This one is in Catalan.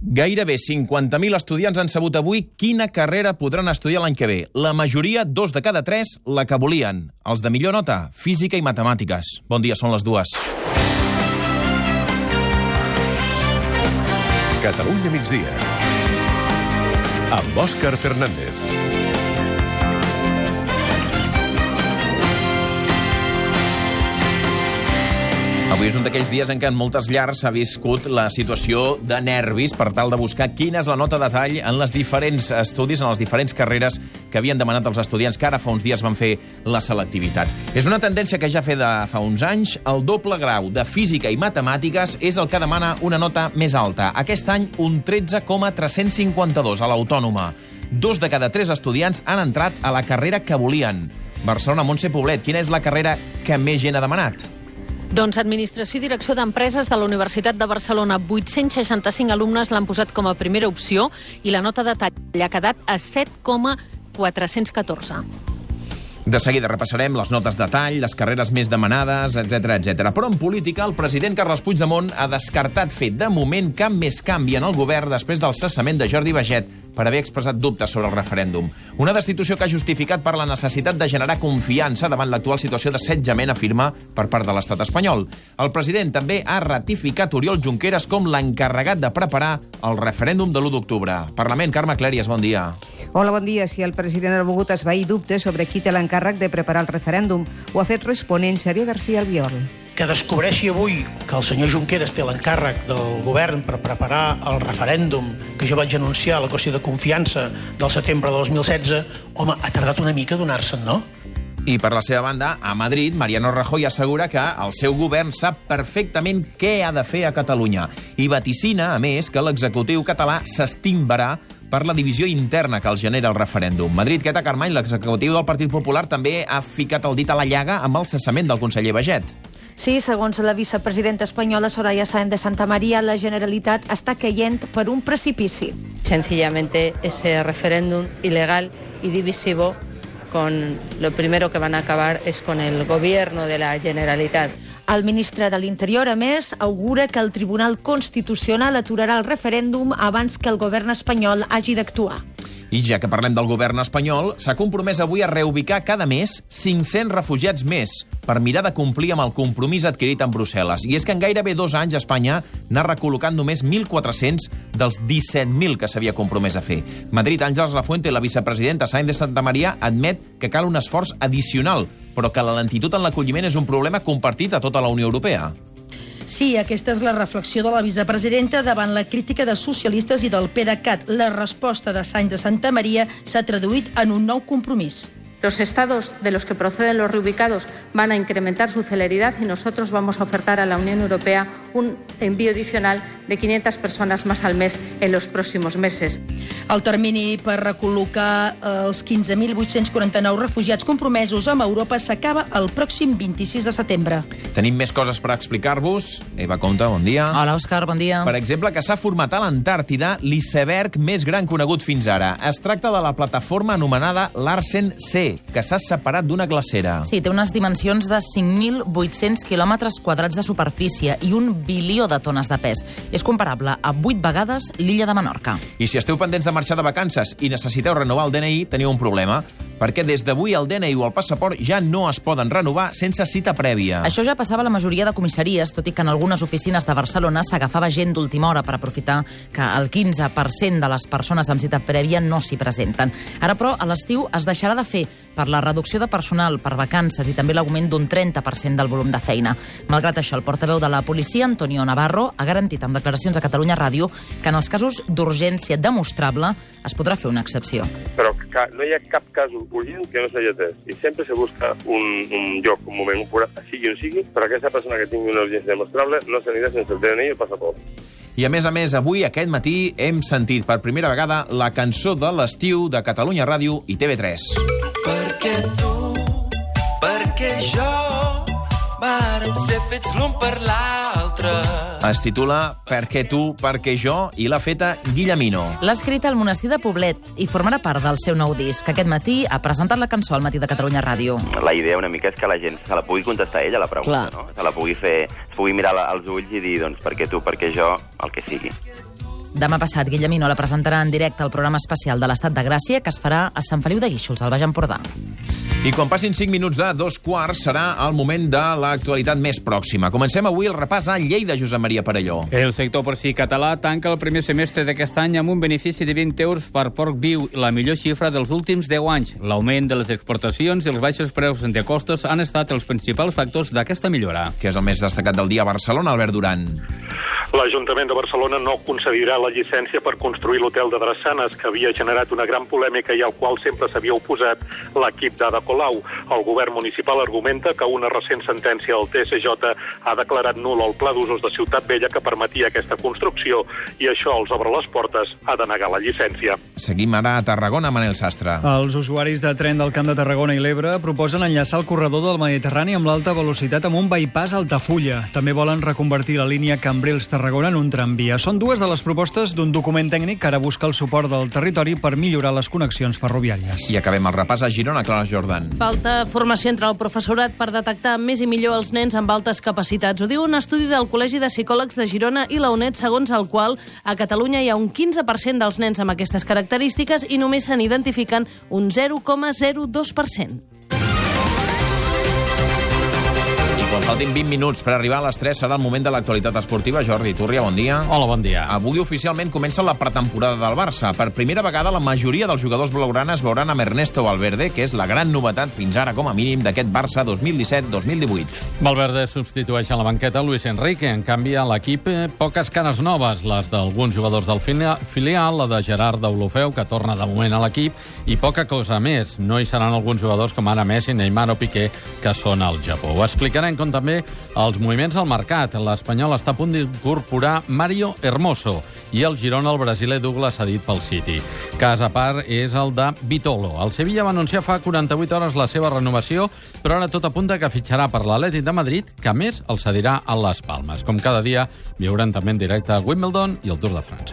Gairebé 50.000 estudiants han sabut avui quina carrera podran estudiar l'any que ve. La majoria, dos de cada tres, la que volien. Els de millor nota, física i matemàtiques. Bon dia, són les dues. Catalunya migdia. Amb Òscar Fernández. Avui és un d'aquells dies en què en moltes llars s'ha viscut la situació de nervis per tal de buscar quina és la nota de tall en les diferents estudis, en les diferents carreres que havien demanat els estudiants que ara fa uns dies van fer la selectivitat. És una tendència que ja fe de fa uns anys. El doble grau de física i matemàtiques és el que demana una nota més alta. Aquest any, un 13,352 a l'autònoma. Dos de cada tres estudiants han entrat a la carrera que volien. Barcelona, Montse Poblet, quina és la carrera que més gent ha demanat? Doncs Administració i Direcció d'Empreses de la Universitat de Barcelona. 865 alumnes l'han posat com a primera opció i la nota de tall ha quedat a 7,414. De seguida repassarem les notes de tall, les carreres més demanades, etc etc. Però en política, el president Carles Puigdemont ha descartat fer de moment cap més canvi en el govern després del cessament de Jordi Baget per haver expressat dubtes sobre el referèndum. Una destitució que ha justificat per la necessitat de generar confiança davant l'actual situació d'assetjament afirma per part de l'estat espanyol. El president també ha ratificat Oriol Junqueras com l'encarregat de preparar el referèndum de l'1 d'octubre. Parlament, Carme Clèries, bon dia. Hola, bon dia. Si el president ha volgut esvair dubtes sobre qui té l'encàrrec de preparar el referèndum, ho ha fet responent Xavier García Albiol que descobreixi avui que el senyor Junqueras té l'encàrrec del govern per preparar el referèndum que jo vaig anunciar a la qüestió de confiança del setembre de 2016, home, ha tardat una mica a donar-se'n, no? I per la seva banda, a Madrid, Mariano Rajoy assegura que el seu govern sap perfectament què ha de fer a Catalunya i vaticina, a més, que l'executiu català s'estimbarà per la divisió interna que els genera el referèndum. Madrid, Queta Carmany, l'executiu del Partit Popular, també ha ficat el dit a la llaga amb el cessament del conseller Baget. Sí, segons la vicepresidenta espanyola Soraya Sáenz de Santa María, la Generalitat està caient per un precipici. Sencillamente ese referéndum ilegal y divisivo con lo primero que van a acabar es con el gobierno de la Generalitat. El ministre de l'Interior, a més, augura que el Tribunal Constitucional aturarà el referèndum abans que el govern espanyol hagi d'actuar. I ja que parlem del govern espanyol, s'ha compromès avui a reubicar cada mes 500 refugiats més per mirar de complir amb el compromís adquirit en Brussel·les. I és que en gairebé dos anys Espanya n'ha recol·locat només 1.400 dels 17.000 que s'havia compromès a fer. Madrid, Àngels Lafuente, la vicepresidenta Sainz de Santa Maria, admet que cal un esforç addicional, però que la lentitud en l'acolliment és un problema compartit a tota la Unió Europea. Sí, aquesta és la reflexió de la vicepresidenta davant la crítica de socialistes i del PDeCAT. La resposta de Sainz de Santa Maria s'ha traduït en un nou compromís. Los estados de los que proceden los reubicados van a incrementar su celeridad y nosotros vamos a ofertar a la Unión Europea un envío adicional de 500 persones més al mes en los próximos meses. El termini per recol·locar els 15.849 refugiats compromesos amb Europa s'acaba el pròxim 26 de setembre. Tenim més coses per explicar-vos. Eva Conta, bon dia. Hola, Òscar, bon dia. Per exemple, que s'ha format a l'Antàrtida l'iceberg més gran conegut fins ara. Es tracta de la plataforma anomenada Larsen C, que s'ha separat d'una glacera. Sí, té unes dimensions de 5.800 quilòmetres quadrats de superfície i un bilió de tones de pes. És comparable a 8 vegades l'illa de Menorca. I si esteu pendents de marxar de vacances i necessiteu renovar el DNI, teniu un problema perquè des d'avui el DNI o el passaport ja no es poden renovar sense cita prèvia. Això ja passava a la majoria de comissaries, tot i que en algunes oficines de Barcelona s'agafava gent d'última hora per aprofitar que el 15% de les persones amb cita prèvia no s'hi presenten. Ara, però, a l'estiu es deixarà de fer per la reducció de personal, per vacances i també l'augment d'un 30% del volum de feina. Malgrat això, el portaveu de la policia, Antonio Navarro, ha garantit en declaracions a Catalunya Ràdio que en els casos d'urgència demostrable es podrà fer una excepció. Però no hi ha cap cas urgent que no s'hagi atès. I sempre se busca un, un lloc, un moment, un forat, sigui on sigui, per aquesta persona que tingui una urgència demostrable no s'anirà sense el DNI i el passaport. I a més a més, avui, aquest matí, hem sentit per primera vegada la cançó de l'estiu de Catalunya Ràdio i TV3. Perquè tu, perquè jo, fets l'un per l'altre. Es titula Perquè tu, perquè jo i l'ha feta Guillemino. L'ha escrita al monestir de Poblet i formarà part del seu nou disc. Aquest matí ha presentat la cançó al matí de Catalunya Ràdio. La idea una mica és que la gent se la pugui contestar ella, la pregunta, Clar. no? Se la pugui fer, es pugui mirar als ulls i dir, doncs, perquè tu, perquè jo, el que sigui. Demà passat, Guillemino la presentarà en directe al programa especial de l'Estat de Gràcia, que es farà a Sant Feliu de Guíxols, al Baix Empordà. I quan passin 5 minuts de dos quarts serà el moment de l'actualitat més pròxima. Comencem avui el repàs a Lleida, Josep Maria Parelló. El sector porcí català tanca el primer semestre d'aquest any amb un benefici de 20 euros per porc viu, la millor xifra dels últims 10 anys. L'augment de les exportacions i els baixos preus de costos han estat els principals factors d'aquesta millora. Que és el més destacat del dia a Barcelona, Albert Duran. L'Ajuntament de Barcelona no concedirà la llicència per construir l'hotel de Drassanes, que havia generat una gran polèmica i al qual sempre s'havia oposat l'equip d'Ada Colau. El govern municipal argumenta que una recent sentència del TSJ ha declarat nul el pla d'usos de Ciutat Vella que permetia aquesta construcció i això els obre les portes a denegar la llicència. Seguim ara a Tarragona, Manel Sastre. Els usuaris de tren del Camp de Tarragona i l'Ebre proposen enllaçar el corredor del Mediterrani amb l'alta velocitat amb un bypass a Altafulla. També volen reconvertir la línia Cambrils-Tarragona en un tramvia. Són dues de les propostes d'un document tècnic que ara busca el suport del territori per millorar les connexions ferroviàries. I acabem el repàs a Girona, Clara Jordan. Falta formació entre el professorat per detectar més i millor els nens amb altes capacitats. Ho diu un estudi del Col·legi de Psicòlegs de Girona i la UNED, segons el qual a Catalunya hi ha un 15% dels nens amb aquestes característiques i només se n'identifiquen un 0,02%. Quan faltin 20 minuts per arribar a les 3 serà el moment de l'actualitat esportiva. Jordi Turria, bon dia. Hola, bon dia. Avui oficialment comença la pretemporada del Barça. Per primera vegada la majoria dels jugadors blaugranes veuran amb Ernesto Valverde, que és la gran novetat fins ara com a mínim d'aquest Barça 2017-2018. Valverde substitueix a la banqueta Luis Enrique. En canvi, a l'equip eh, poques cares noves, les d'alguns jugadors del filial, la de Gerard Deulofeu, que torna de moment a l'equip, i poca cosa més. No hi seran alguns jugadors com ara Messi, Neymar o Piqué, que són al Japó. Ho explicarem com també els moviments al mercat. L'Espanyol està a punt d'incorporar Mario Hermoso i el Girona, el brasiler Douglas, ha dit pel City. Cas a part és el de Vitolo. El Sevilla va anunciar fa 48 hores la seva renovació, però ara tot apunta que fitxarà per l'Atlètic de Madrid, que més el cedirà a les Palmes. Com cada dia, viuran també en directe a Wimbledon i el Tour de França.